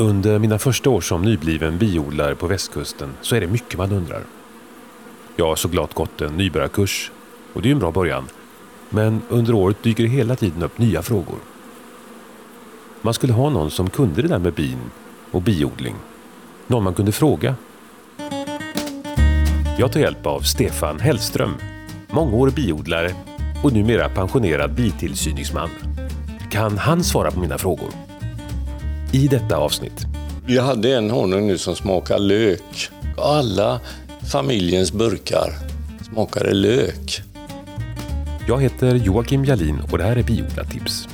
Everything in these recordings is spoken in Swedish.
Under mina första år som nybliven biodlare på västkusten så är det mycket man undrar. Jag har så glatt gått en nybörjarkurs och det är ju en bra början. Men under året dyker det hela tiden upp nya frågor. Man skulle ha någon som kunde det där med bin och biodling. Någon man kunde fråga. Jag tar hjälp av Stefan Hellström, mångårig biodlare och numera pensionerad bitillsyningsman. Kan han svara på mina frågor? I detta avsnitt. Vi hade en honung nu som smakar lök. Alla familjens burkar smakade lök. Jag heter Joakim Jalin och det här är Biodlartips.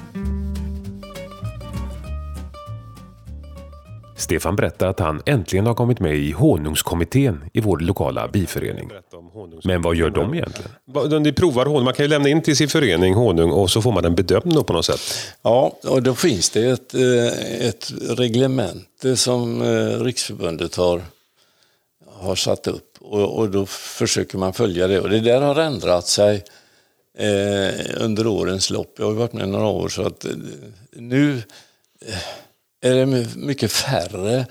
Stefan berättar att han äntligen har kommit med i honungskommittén i vår lokala biförening. Men vad gör de egentligen? De provar honung. Man kan ju lämna in till sin förening honung och så får man den bedömd på något sätt. Ja, och då finns det ett, eh, ett reglemente som eh, Riksförbundet har, har satt upp. Och, och då försöker man följa det. Och det där har ändrat sig eh, under årens lopp. Jag har varit med några år så att nu är det mycket färre eh,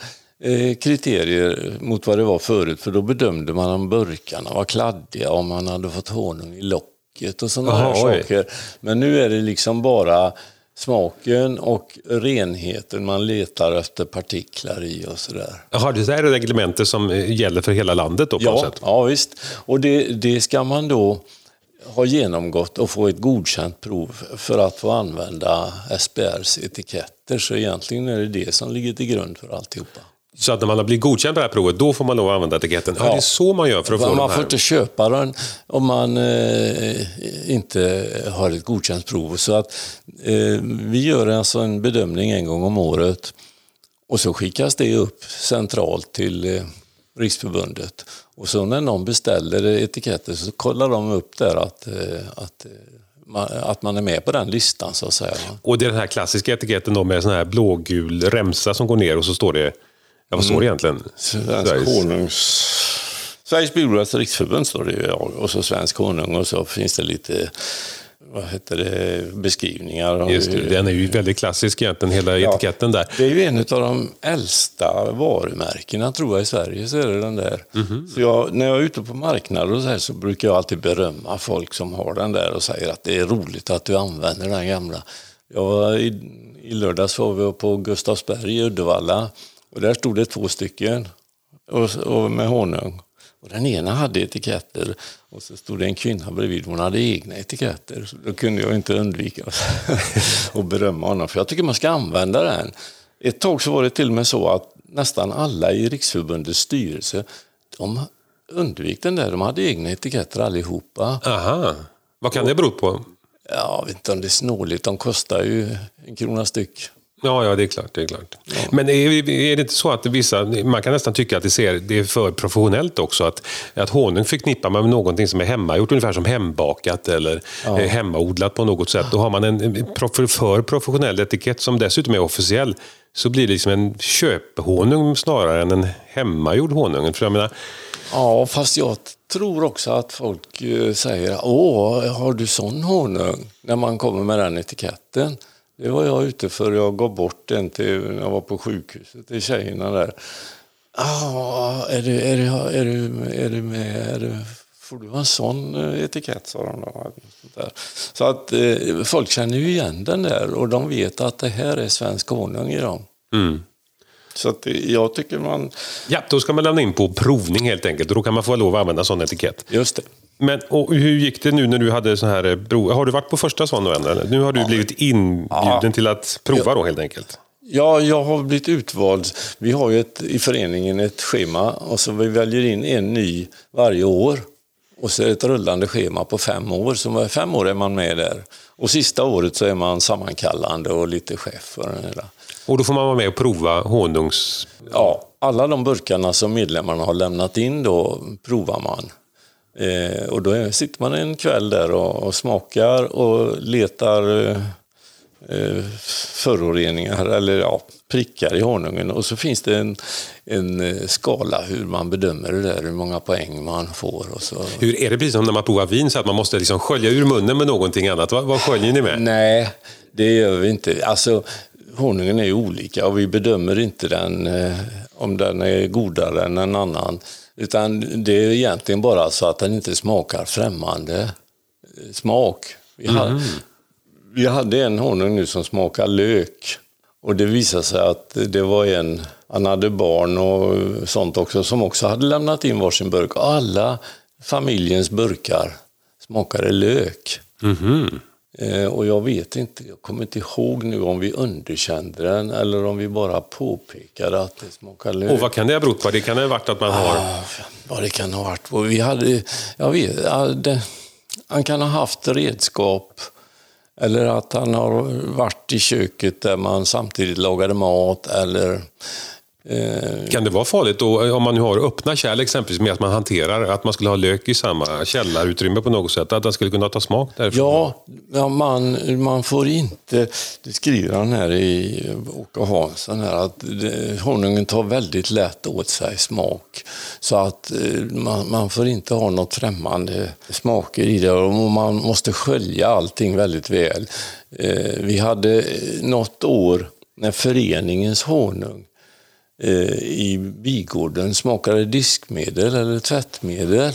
kriterier mot vad det var förut. För då bedömde man om burkarna var kladdiga, om man hade fått honung i locket och sådana här saker. Men nu är det liksom bara smaken och renheten man letar efter partiklar i och sådär. Jaha, det där är reglementet som eh, gäller för hela landet då på ja, sätt? Ja, visst. Och det, det ska man då ha genomgått och få ett godkänt prov för att få använda SPRs etiketter. Så egentligen är det det som ligger till grund för alltihopa. Så att när man har blivit godkänd på det här provet, då får man lov att använda etiketten? Ja, ja det är så man gör för att få Man den här. får inte köpa den om man eh, inte har ett godkänt prov. Så att eh, vi gör alltså en bedömning en gång om året och så skickas det upp centralt till eh, Riksförbundet. Och så när någon beställer etiketter så kollar de upp där att, eh, att, eh, att man är med på den listan så att säga. Och det är den här klassiska etiketten då med sån här blågul remsa som går ner och så står det, ja vad står det egentligen? Svensk honungs... Sveriges Biodlares Riksförbund står det och så Svensk honung och så finns det lite vad heter det, beskrivningar. Just det, den är ju väldigt klassisk egentligen, hela ja, etiketten där. Det är ju en av de äldsta varumärkena tror jag i Sverige, så är det den där. Mm -hmm. Så jag, när jag är ute på marknader och så, här, så brukar jag alltid berömma folk som har den där och säger att det är roligt att du använder den gamla. Jag var i, I lördags var vi på Gustavsberg i Uddevalla och där stod det två stycken och, och med honung. Och den ena hade etiketter och så stod det en kvinna bredvid, hon hade egna etiketter. Så då kunde jag inte undvika att berömma honom, för jag tycker man ska använda den. Ett tag så var det till och med så att nästan alla i Riksförbundets styrelse, de undvek den där, de hade egna etiketter allihopa. Aha, vad kan det bero på? Jag vet inte om det är snåligt, de kostar ju en krona styck. Ja, ja, det är klart. Det är klart. Ja. Men är, är, det inte så att vissa, man kan nästan tycka att det, ser, det är för professionellt också? Att, att honung förknippar man med någonting som är hemmagjort, ungefär som hembakat eller ja. hemmaodlat på något sätt. Då har man en för professionell etikett som dessutom är officiell. Så blir det liksom en köphonung snarare än en hemmagjord honung. För jag menar, Ja, fast jag tror också att folk eh, säger Åh, har du sån honung? När man kommer med den etiketten. Det var jag ute för. Jag gav bort den till, när jag var på sjukhuset till tjejerna där. Ah, är, du, är, du, är, du, är du med? Är du, får du en sån eh, etikett? sa de då. Så att eh, folk känner ju igen den där och de vet att det här är svensk honung i dem. Mm. Så att jag tycker man... Ja, då ska man lämna in på provning helt enkelt och då kan man få lov att använda sån etikett. Just det. Men och hur gick det nu när du hade så här prov? Har du varit på första sån än? Eller? Nu har du ja. blivit inbjuden ja. till att prova då helt enkelt? Ja, jag har blivit utvald. Vi har ju ett, i föreningen ett schema och så vi väljer in en ny varje år. Och så är det ett rullande schema på fem år, så fem år är man med där. Och sista året så är man sammankallande och lite chef för den hela. Och då får man vara med och prova honungs... Ja, alla de burkarna som medlemmarna har lämnat in då provar man. Eh, och då sitter man en kväll där och, och smakar och letar eh, eh, föroreningar eller ja, prickar i honungen. Och så finns det en, en eh, skala hur man bedömer det där, hur många poäng man får. Och så. Hur Är det precis som när man provar vin, så att man måste liksom skölja ur munnen med någonting annat? Vad, vad sköljer ni med? Nej, det gör vi inte. Alltså, honungen är olika och vi bedömer inte den eh, om den är godare än en annan. Utan det är egentligen bara så att den inte smakar främmande eh, smak. Vi, mm. hade, vi hade en honung nu som smakar lök. Och det visade sig att det var en, han hade barn och sånt också, som också hade lämnat in varsin burk. Alla familjens burkar smakade lök. Mm. Eh, och jag vet inte, jag kommer inte ihåg nu om vi underkände den eller om vi bara påpekade att det smakar lök. Och vad kan det ha berott på? Det kan ha varit att man har... Ah, vad det kan ha varit. Vi hade, jag vet, han kan ha haft redskap eller att han har varit i köket där man samtidigt lagade mat eller kan det vara farligt då, om man nu har öppna kärl exempelvis med att man hanterar att man skulle ha lök i samma källarutrymme på något sätt? Att den skulle kunna ta smak därifrån? Ja, ja man, man får inte, det skriver han här i Åke Hansson, här, att honungen tar väldigt lätt åt sig smak. Så att eh, man, man får inte ha något främmande smaker i det och man måste skölja allting väldigt väl. Eh, vi hade något år när föreningens honung Eh, i bigården smakade diskmedel eller tvättmedel.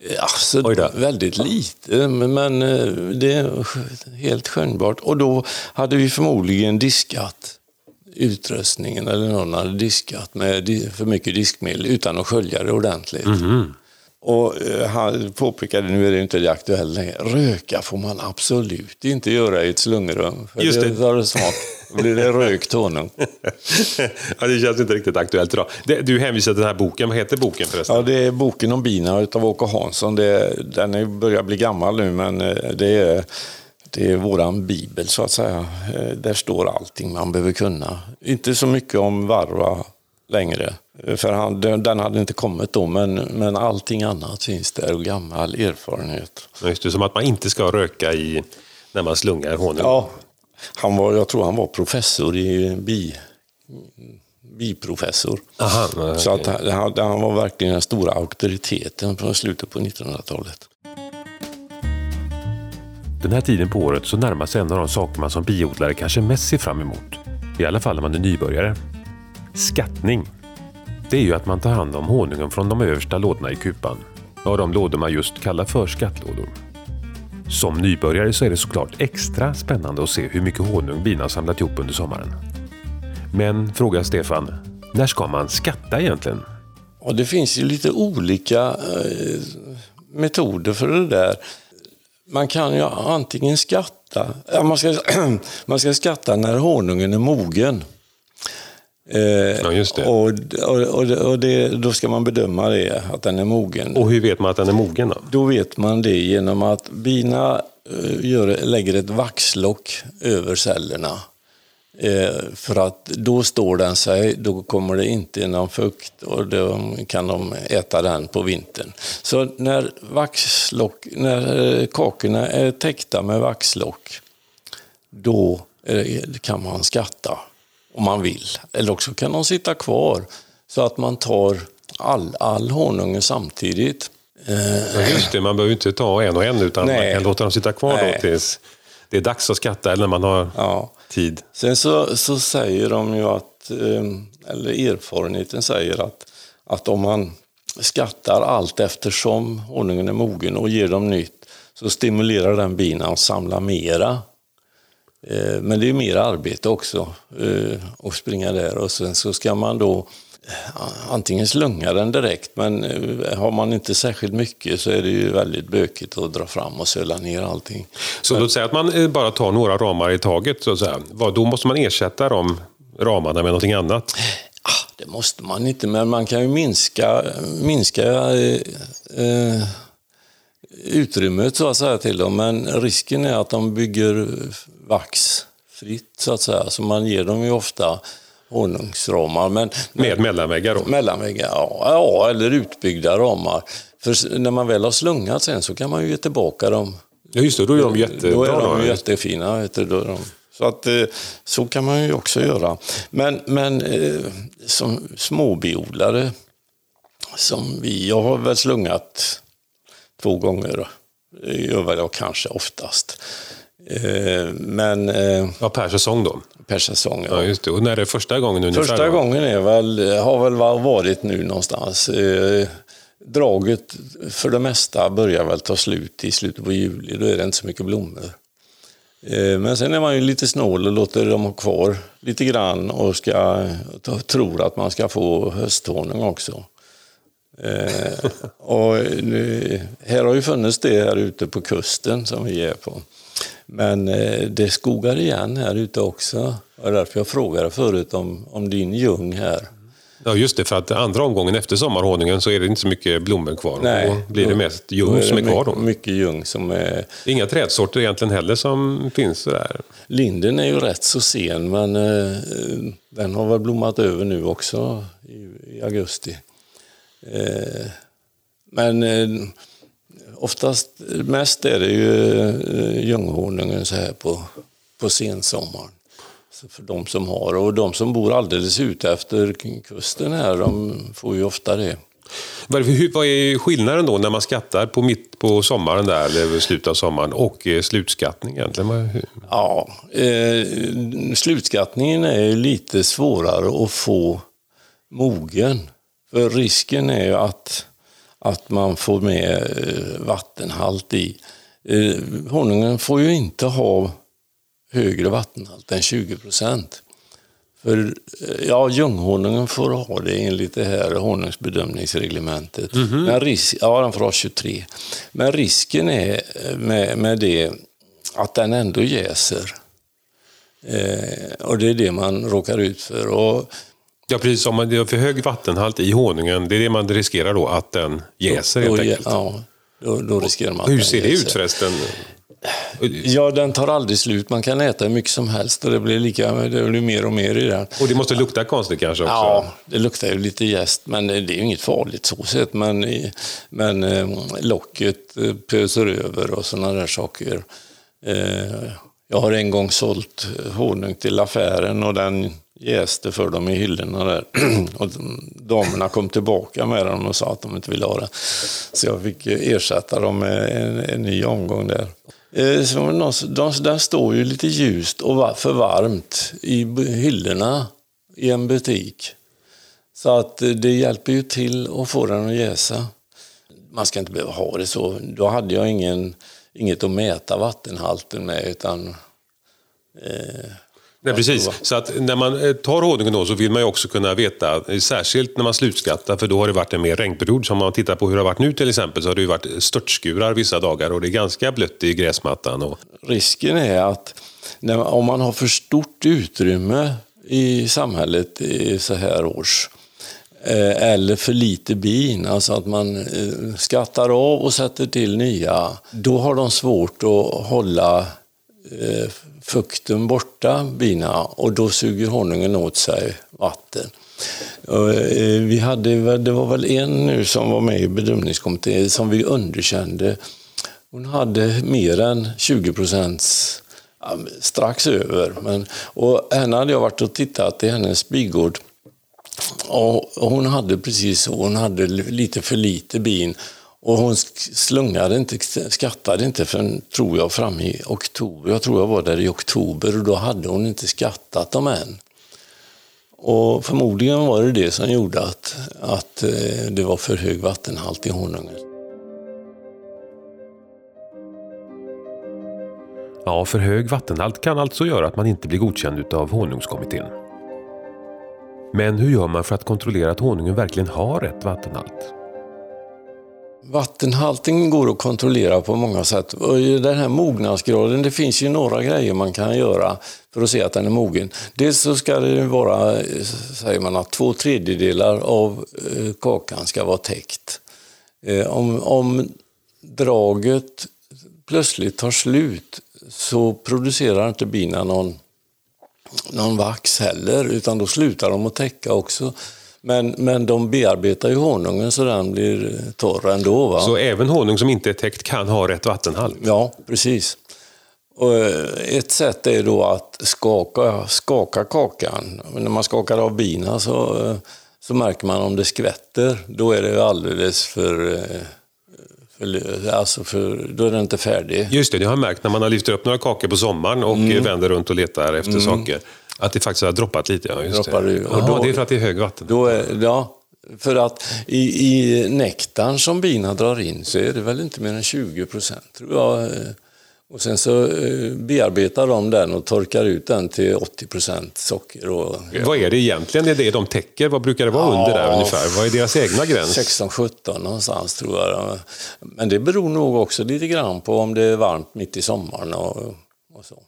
Eh, alltså, väldigt lite, men eh, det är helt skönjbart. Och då hade vi förmodligen diskat utrustningen, eller någon hade diskat med för mycket diskmedel utan att skölja det ordentligt. Mm -hmm. Och han påpekade, nu är det inte det aktuellt längre, röka får man absolut inte göra i ett slungrum. För Just det. det tar smak. Blir det rökt honung. ja, det känns inte riktigt aktuellt idag. Du hänvisar till den här boken. Vad heter boken förresten? Ja, det är boken om bina av Åke Hansson. Det, den börjar bli gammal nu, men eh, det är, det är våran bibel så att säga. Eh, där står allting man behöver kunna. Inte så mycket om varva längre. Eh, för han, den hade inte kommit då, men, men allting annat finns där och gammal erfarenhet. Just det, som att man inte ska röka i när man slungar honung. Ja, han var, jag tror han var professor i bi, biprofessor. Aha. Så att han, han var verkligen den stora auktoriteten på slutet på 1900-talet. Den här tiden på året så närmar sig en av de saker man som biodlare kanske mest ser fram emot. I alla fall när man är nybörjare. Skattning. Det är ju att man tar hand om honungen från de översta lådorna i kupan. Ja, de lådor man just kallar för skattlådor. Som nybörjare så är det såklart extra spännande att se hur mycket honung bina samlat ihop under sommaren. Men, frågar Stefan, när ska man skatta egentligen? Ja, det finns ju lite olika eh, metoder för det där. Man kan ju antingen skatta, ja, man, ska, man ska skatta när honungen är mogen. Eh, ja, just det. Och, och, och det, då ska man bedöma det, att den är mogen. Och hur vet man att den är mogen då? Då vet man det genom att bina eh, gör, lägger ett vaxlock över cellerna. Eh, för att då står den sig, då kommer det inte någon fukt och då kan de äta den på vintern. Så när, vaxlock, när kakorna är täckta med vaxlock, då kan man skatta om man vill. Eller också kan de sitta kvar så att man tar all, all honungen samtidigt. Ja, just det, man behöver inte ta en och en utan Nej. man kan låta dem sitta kvar Nej. då tills det är dags att skatta eller när man har ja. tid. Sen så, så säger de ju att, eh, eller erfarenheten säger att, att om man skattar allt eftersom honungen är mogen och ger dem nytt så stimulerar den bina att samla mera men det är mer arbete också eh, att springa där och sen så ska man då eh, antingen slunga den direkt men har man inte särskilt mycket så är det ju väldigt bökigt att dra fram och söla ner allting. Så men, låt säga att man bara tar några ramar i taget, så att säga. då måste man ersätta de ramarna med någonting annat? Ah, det måste man inte, men man kan ju minska, minska eh, utrymmet så att säga till dem. Men risken är att de bygger vaxfritt så att säga. Så man ger dem ju ofta honungsramar. Men, Med mellanväggar då? Mellanväggar, ja, ja. Eller utbyggda ramar. För när man väl har slungat sen så kan man ju ge tillbaka dem. Ja just det, då är de jättebra. Då är de jättefina. Vet du, då de, så, att, eh, så kan man ju också göra. Men, men eh, som småbiodlare, som vi, jag har väl slungat två gånger, gör jag kanske oftast. Eh, men... Eh, ja, per säsong då? Per säsong, ja. ja just det. Och när är det första gången ungefär? Första gången är väl, har väl varit nu någonstans. Eh, draget för det mesta börjar väl ta slut i slutet på juli. Då är det inte så mycket blommor. Men sen är man ju lite snål och låter dem ha kvar lite grann och ska, tror att man ska få hösthonung också. Eh, och nu, här har ju funnits det här ute på kusten som vi är på. Men eh, det skogar igen här ute också. Det var därför jag frågade förut om, om din ljung här. Ja, just det. För att andra omgången efter sommarhonungen så är det inte så mycket blommor kvar. Nej, då blir det mest ljung som är kvar då. Mycket ljung som är... Inga trädsorter egentligen heller som finns där. Linden är ju rätt så sen men eh, den har väl blommat över nu också i, i augusti. Eh, men eh, oftast, mest är det ju eh, ljunghonungen så här på, på sensommaren. Så för de som har, och de som bor alldeles ute efter kusten här, de får ju ofta det. Vad är skillnaden då när man skattar på mitt på sommaren där, eller slutet av sommaren, och slutskattning egentligen? Ja, eh, slutskattningen är lite svårare att få mogen. För risken är ju att, att man får med eh, vattenhalt i. Eh, honungen får ju inte ha högre vattenhalt än 20 procent. För eh, ja, ljunghonungen får ha det enligt det här honungsbedömningsreglementet. Mm -hmm. Men risk, ja, den får ha 23. Men risken är med, med det att den ändå jäser. Eh, och det är det man råkar ut för. Och Ja, precis. Om man har för hög vattenhalt i honungen, det är det man riskerar då, att den jäser helt enkelt. Ja, då, då riskerar man Hur ser det ut förresten? Ja, den tar aldrig slut. Man kan äta hur mycket som helst och det blir, lika, det blir mer och mer i den. Och det måste lukta konstigt kanske också? Ja, det luktar ju lite jäst, men det är ju inget farligt så sett. Men, men eh, locket eh, pöser över och sådana där saker. Eh, jag har en gång sålt honung till affären och den jäste för dem i hyllorna där. och damerna kom tillbaka med dem och sa att de inte ville ha det. Så jag fick ersätta dem med en, en ny omgång där. Eh, så den står ju lite ljust och för varmt i hyllorna i en butik. Så att eh, det hjälper ju till att få den att jäsa. Man ska inte behöva ha det så. Då hade jag ingen, inget att mäta vattenhalten med utan eh, Nej, precis. Så att när man eh, tar honungen då så vill man ju också kunna veta, särskilt när man slutskattar, för då har det varit en mer regnperiod. Som man tittar på hur det har varit nu till exempel, så har det ju varit störtskurar vissa dagar och det är ganska blött i gräsmattan. Och... Risken är att när, om man har för stort utrymme i samhället i så här års, eh, eller för lite bin, alltså att man eh, skattar av och sätter till nya, då har de svårt att hålla Eh, fukten borta, bina, och då suger honungen åt sig vatten. Eh, vi hade, det var väl en nu som var med i bedömningskommittén som vi underkände. Hon hade mer än 20 procents, strax över. Men, och henne hade jag varit och tittat i hennes bigård. Och hon hade precis så, hon hade lite för lite bin och hon slungade inte, skattade inte förrän, tror jag, fram i oktober. Jag tror jag var där i oktober och då hade hon inte skattat dem än. Och förmodligen var det det som gjorde att, att eh, det var för hög vattenhalt i honungen. Ja, för hög vattenhalt kan alltså göra att man inte blir godkänd av honungskommittén. Men hur gör man för att kontrollera att honungen verkligen har rätt vattenhalt? Vattenhalten går att kontrollera på många sätt. Och den här mognadsgraden, det finns ju några grejer man kan göra för att se att den är mogen. Dels så ska det vara, säger man, att två tredjedelar av eh, kakan ska vara täckt. Eh, om, om draget plötsligt tar slut så producerar inte bina någon, någon vax heller, utan då slutar de att täcka också. Men, men de bearbetar ju honungen så den blir torr ändå. Va? Så även honung som inte är täckt kan ha rätt vattenhalt? Ja, precis. Och eh, ett sätt är då att skaka, skaka kakan. När man skakar av bina så, så märker man om det skvätter. Då är det alldeles för, eh, För, alltså för, då är den inte färdig. Just det, det har jag märkt när man har lyft upp några kakor på sommaren och mm. vänder runt och letar efter mm. saker. Att det faktiskt har droppat lite. Ja, just Droppar det. Och då, det är för att det är hög vatten. Då är, ja, för att i, i nektarn som bina drar in så är det väl inte mer än 20 procent, tror jag. Och sen så eh, bearbetar de den och torkar ut den till 80 procent socker. Och, Vad är det egentligen? Är det de täcker? Vad brukar det vara ja, under där ungefär? Vad är deras egna gräns? 16-17 någonstans tror jag. Men det beror nog också lite grann på om det är varmt mitt i sommaren och, och så.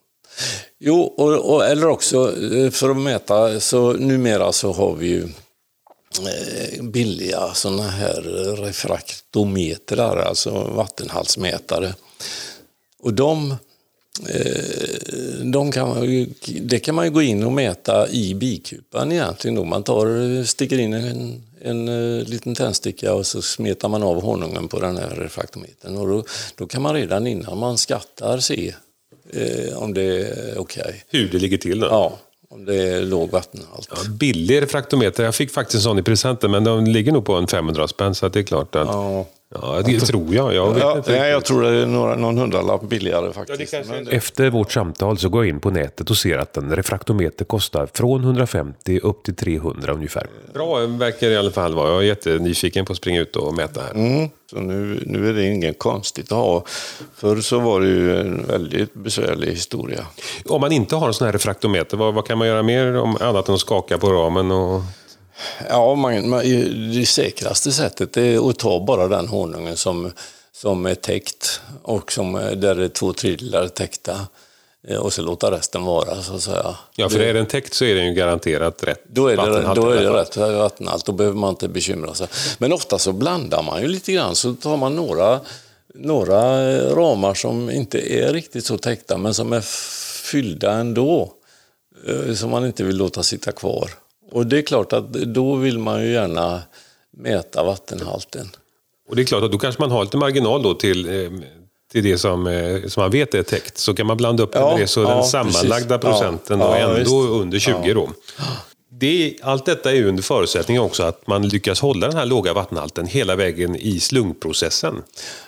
Jo, och, och, eller också eh, för att mäta så numera så har vi ju eh, billiga sådana här refraktometrar, alltså vattenhalsmätare. Och de, eh, de kan man, det kan man ju gå in och mäta i bikupan egentligen. Då. Man tar, sticker in en, en liten tändsticka och så smetar man av honungen på den här refraktometern. Och då, då kan man redan innan man skattar se eh, om det är okej. Okay. Hur det ligger till? Då. Ja, om det är låg vattenhalt. Ja, billig refraktometer. Jag fick faktiskt en sån i presenten, men de ligger nog på en 500 spänn, så det är klart att... Ja. Ja, det tror jag. Jag, vet ja, inte nej, jag tror det är några, någon hundralapp billigare faktiskt. Ja, kanske... Efter vårt samtal så går jag in på nätet och ser att en refraktometer kostar från 150 upp till 300 ungefär. Bra verkar det i alla fall vara. Jag är jättenyfiken på att springa ut och mäta här. Mm. Så nu, nu är det inget konstigt att ha. Förr så var det ju en väldigt besvärlig historia. Om man inte har en sån här refraktometer, vad, vad kan man göra mer om, annat än att skaka på ramen? Och... Ja, man, man, det säkraste sättet är att ta bara den honungen som, som är täckt och som, där är två tredjedelar täckta eh, och så låta resten vara så att säga. Ja, för det, är den täckt så är den ju garanterat rätt Då är det, då är det rätt vattenhalt, då behöver man inte bekymra sig. Men ofta så blandar man ju lite grann, så tar man några, några eh, ramar som inte är riktigt så täckta men som är fyllda ändå, eh, som man inte vill låta sitta kvar. Och det är klart att då vill man ju gärna mäta vattenhalten. Och det är klart att då kanske man har lite marginal då till, eh, till det som, eh, som man vet är täckt. Så kan man blanda upp det ja, med det så ja, den sammanlagda precis. procenten ja, är ändå visst. under 20 då. Det, allt detta är ju under förutsättning också att man lyckas hålla den här låga vattenhalten hela vägen i slungprocessen.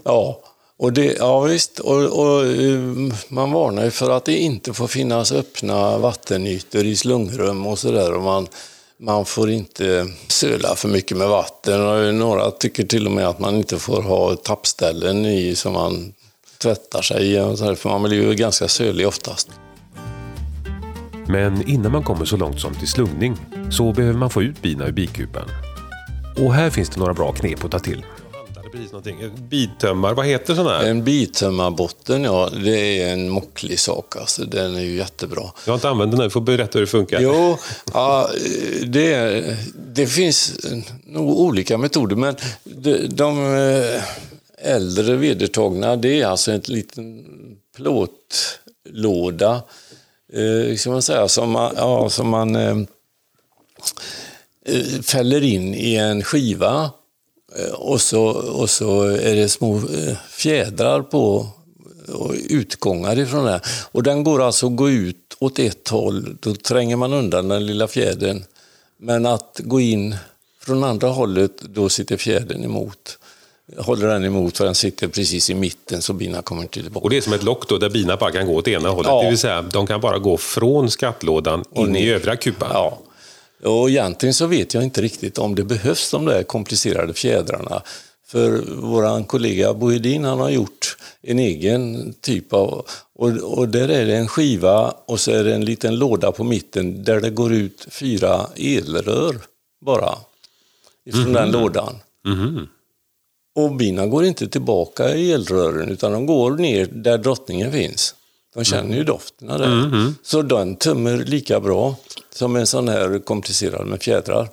Ja, och det, ja visst, och, och, eh, man varnar ju för att det inte får finnas öppna vattenytor i slungrum och sådär. Man, man får inte söla för mycket med vatten. Och några tycker till och med att man inte får ha tappställen i som man tvättar sig i. För man blir ju ganska sölig oftast. Men innan man kommer så långt som till slungning så behöver man få ut bina ur bikupan. Och här finns det några bra knep att ta till precis någonting. Bitömmar, vad heter sån här? En bitömmarbotten, ja. Det är en mocklig sak. Alltså. Den är ju jättebra. Jag har inte använt den, du får berätta hur det funkar. Jo, ja, det, det finns nog olika metoder, men de, de eh, äldre vedertagna, det är alltså en liten plåtlåda, eh, ska man säga, som man, ja, som man eh, eh fäller in i en skiva och så, och så är det små eh, fjädrar på och utgångar ifrån det. Och den går alltså att gå ut åt ett håll, då tränger man undan den lilla fjädern. Men att gå in från andra hållet, då sitter fjädern emot. Håller den emot för den sitter precis i mitten så bina kommer inte tillbaka. Och det är som ett lock då, där bina bara kan gå åt ena hållet. Ja. Det vill säga, de kan bara gå från skattlådan in i övriga kupan. Ja. Och egentligen så vet jag inte riktigt om det behövs de där komplicerade fjädrarna. För vår kollega Bohedin han har gjort en egen typ av... Och, och där är det en skiva och så är det en liten låda på mitten där det går ut fyra elrör bara. Ifrån mm -hmm. den lådan. Mm -hmm. Och bina går inte tillbaka i elrören utan de går ner där drottningen finns. De känner ju dofterna där. Mm -hmm. Så den tömmer lika bra som en sån här komplicerad med fjädrar.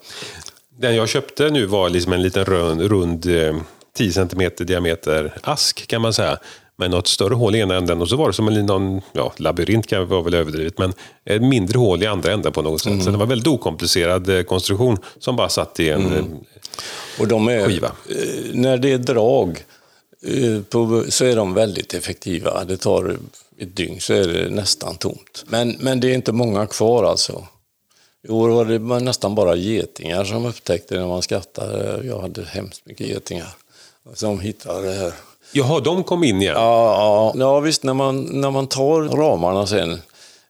Den jag köpte nu var liksom en liten rund, rund 10 cm diameter ask kan man säga. Med något större hål i ena änden och så var det som en någon, ja, labyrint kan vara väl överdrivet, men ett mindre hål i andra änden på något sätt. Mm. Så det var en väldigt okomplicerad eh, konstruktion som bara satt i en mm. Eh, och de är, skiva. Eh, när det är drag på, så är de väldigt effektiva. Det tar ett dygn så är det nästan tomt. Men, men det är inte många kvar alltså. I år var det nästan bara getingar som upptäckte när man skattade. Jag hade hemskt mycket getingar som hittade det här. Jaha, de kom in igen? Ja, ja, ja visst. När man, när man tar ramarna sen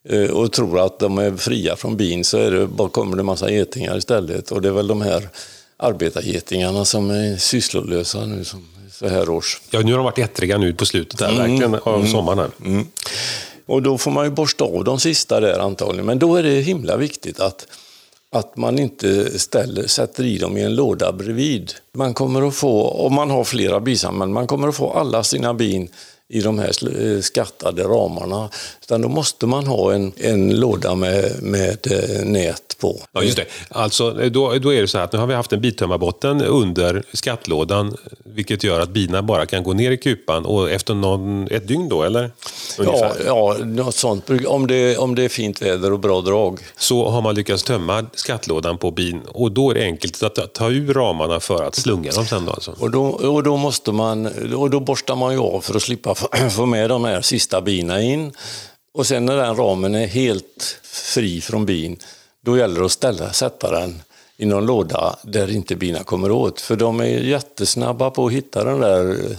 eh, och tror att de är fria från bin så är det, bara kommer det massa getingar istället. Och det är väl de här arbetargetingarna som är sysslolösa nu som så här års. Ja, nu har de varit ettriga nu på slutet där, mm. verkligen, av mm. sommaren. Här. Mm. Och då får man ju borsta av de sista där antagligen. Men då är det himla viktigt att, att man inte ställer, sätter i dem i en låda bredvid. Man kommer att få, om man har flera bisamhällen, man kommer att få alla sina bin i de här eh, skattade ramarna. Utan då måste man ha en, en låda med, med eh, nät på. Ja, just det. Alltså, eh, då, då är det så här att nu har vi haft en bitömmarbotten under skattlådan, vilket gör att bina bara kan gå ner i kupan och efter någon, ett dygn då, eller? Ja, ja, något sånt. Om det, om det är fint väder och bra drag. Så har man lyckats tömma skattlådan på bin och då är det enkelt att ta ur ramarna för att slunga dem sen då alltså. Och då, och då måste man, och då borstar man ju av för att slippa få med de här sista bina in. Och sen när den ramen är helt fri från bin, då gäller det att ställa, sätta den i någon låda där inte bina kommer åt. För de är jättesnabba på att hitta den där eh,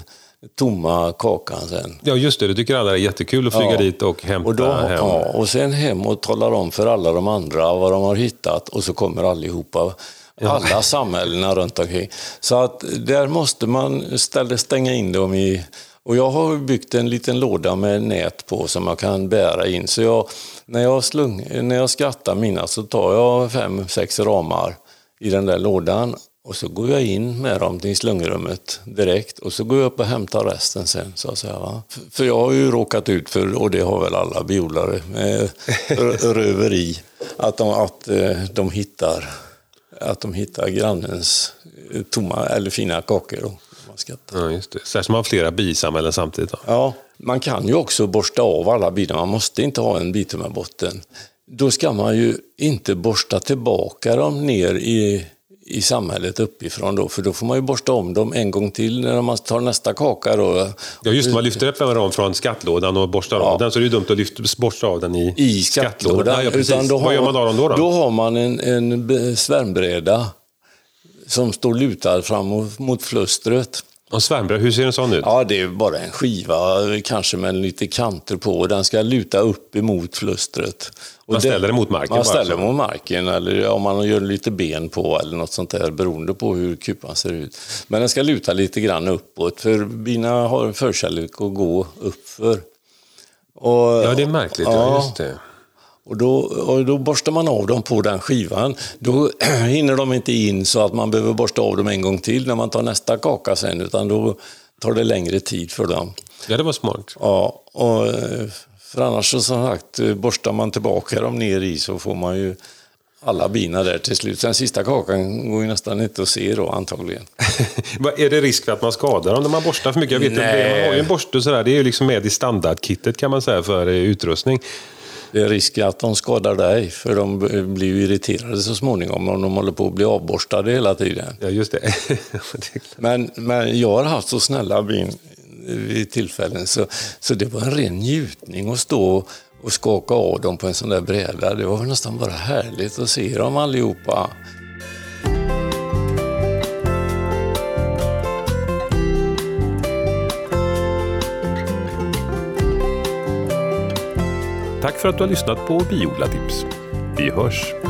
tomma kakan sen. Ja just det, det tycker alla är jättekul att flyga ja. dit och hämta och då, hem. Ja, och sen hem och talar om för alla de andra vad de har hittat och så kommer allihopa alla samhällena runt omkring. Så att där måste man ställa, stänga in dem i och jag har byggt en liten låda med nät på som jag kan bära in. Så jag, när, jag slung, när jag skrattar mina så tar jag fem, sex ramar i den där lådan och så går jag in med dem till slungrummet direkt och så går jag upp och hämtar resten sen. Så att säga, va? För jag har ju råkat ut för, och det har väl alla biodlare, med röveri, att de, att eh, de hittar att de hittar grannens tomma eller fina kakor skatta. Ja, just det. Särskilt om man har flera bisamhällen samtidigt. Då. Ja, man kan ju också borsta av alla bilar. Man måste inte ha en bitummarbotten. Då ska man ju inte borsta tillbaka dem ner i, i samhället uppifrån då, för då får man ju borsta om dem en gång till när man tar nästa kaka. Då. Ja, just man lyfter upp dem från skattlådan och borstar ja. av den, så det är dumt att lyfta, borsta av den i, I skattlådan. Ja, Utan då Vad gör man av dem då? Då, då har man en, en svärmbräda som står lutad fram mot, mot flustret. Och svärmbröd, hur ser en sån ut? Ja, det är bara en skiva, kanske med lite kanter på. Den ska luta upp emot flustret. Och man ställer den mot marken? Man ställer den mot marken, eller om man gör lite ben på eller något sånt där, beroende på hur kupan ser ut. Men den ska luta lite grann uppåt, för bina har en förkärlek att gå uppför. Och, ja, det är märkligt. Ja, ja just det. Och då, och då borstar man av dem på den skivan. Då hinner de inte in så att man behöver borsta av dem en gång till när man tar nästa kaka sen, utan då tar det längre tid för dem. Ja, det var smart. Ja, och för annars som sagt, borstar man tillbaka dem ner i så får man ju alla bina där till slut. Den sista kakan går ju nästan inte att se då antagligen. är det risk för att man skadar dem när man borstar för mycket? Jag vet inte, man har ju en borste sådär, det är ju liksom med i standardkittet kan man säga för utrustning. Det är risk att de skadar dig, för de blir ju irriterade så småningom om de håller på att bli avborstade hela tiden. Ja, just det. men, men jag har haft så snälla bin vid tillfällen så, så det var en ren njutning att stå och skaka av dem på en sån där bräda. Det var nästan bara härligt att se dem allihopa. Tack för att du har lyssnat på Biodlatips. Vi hörs!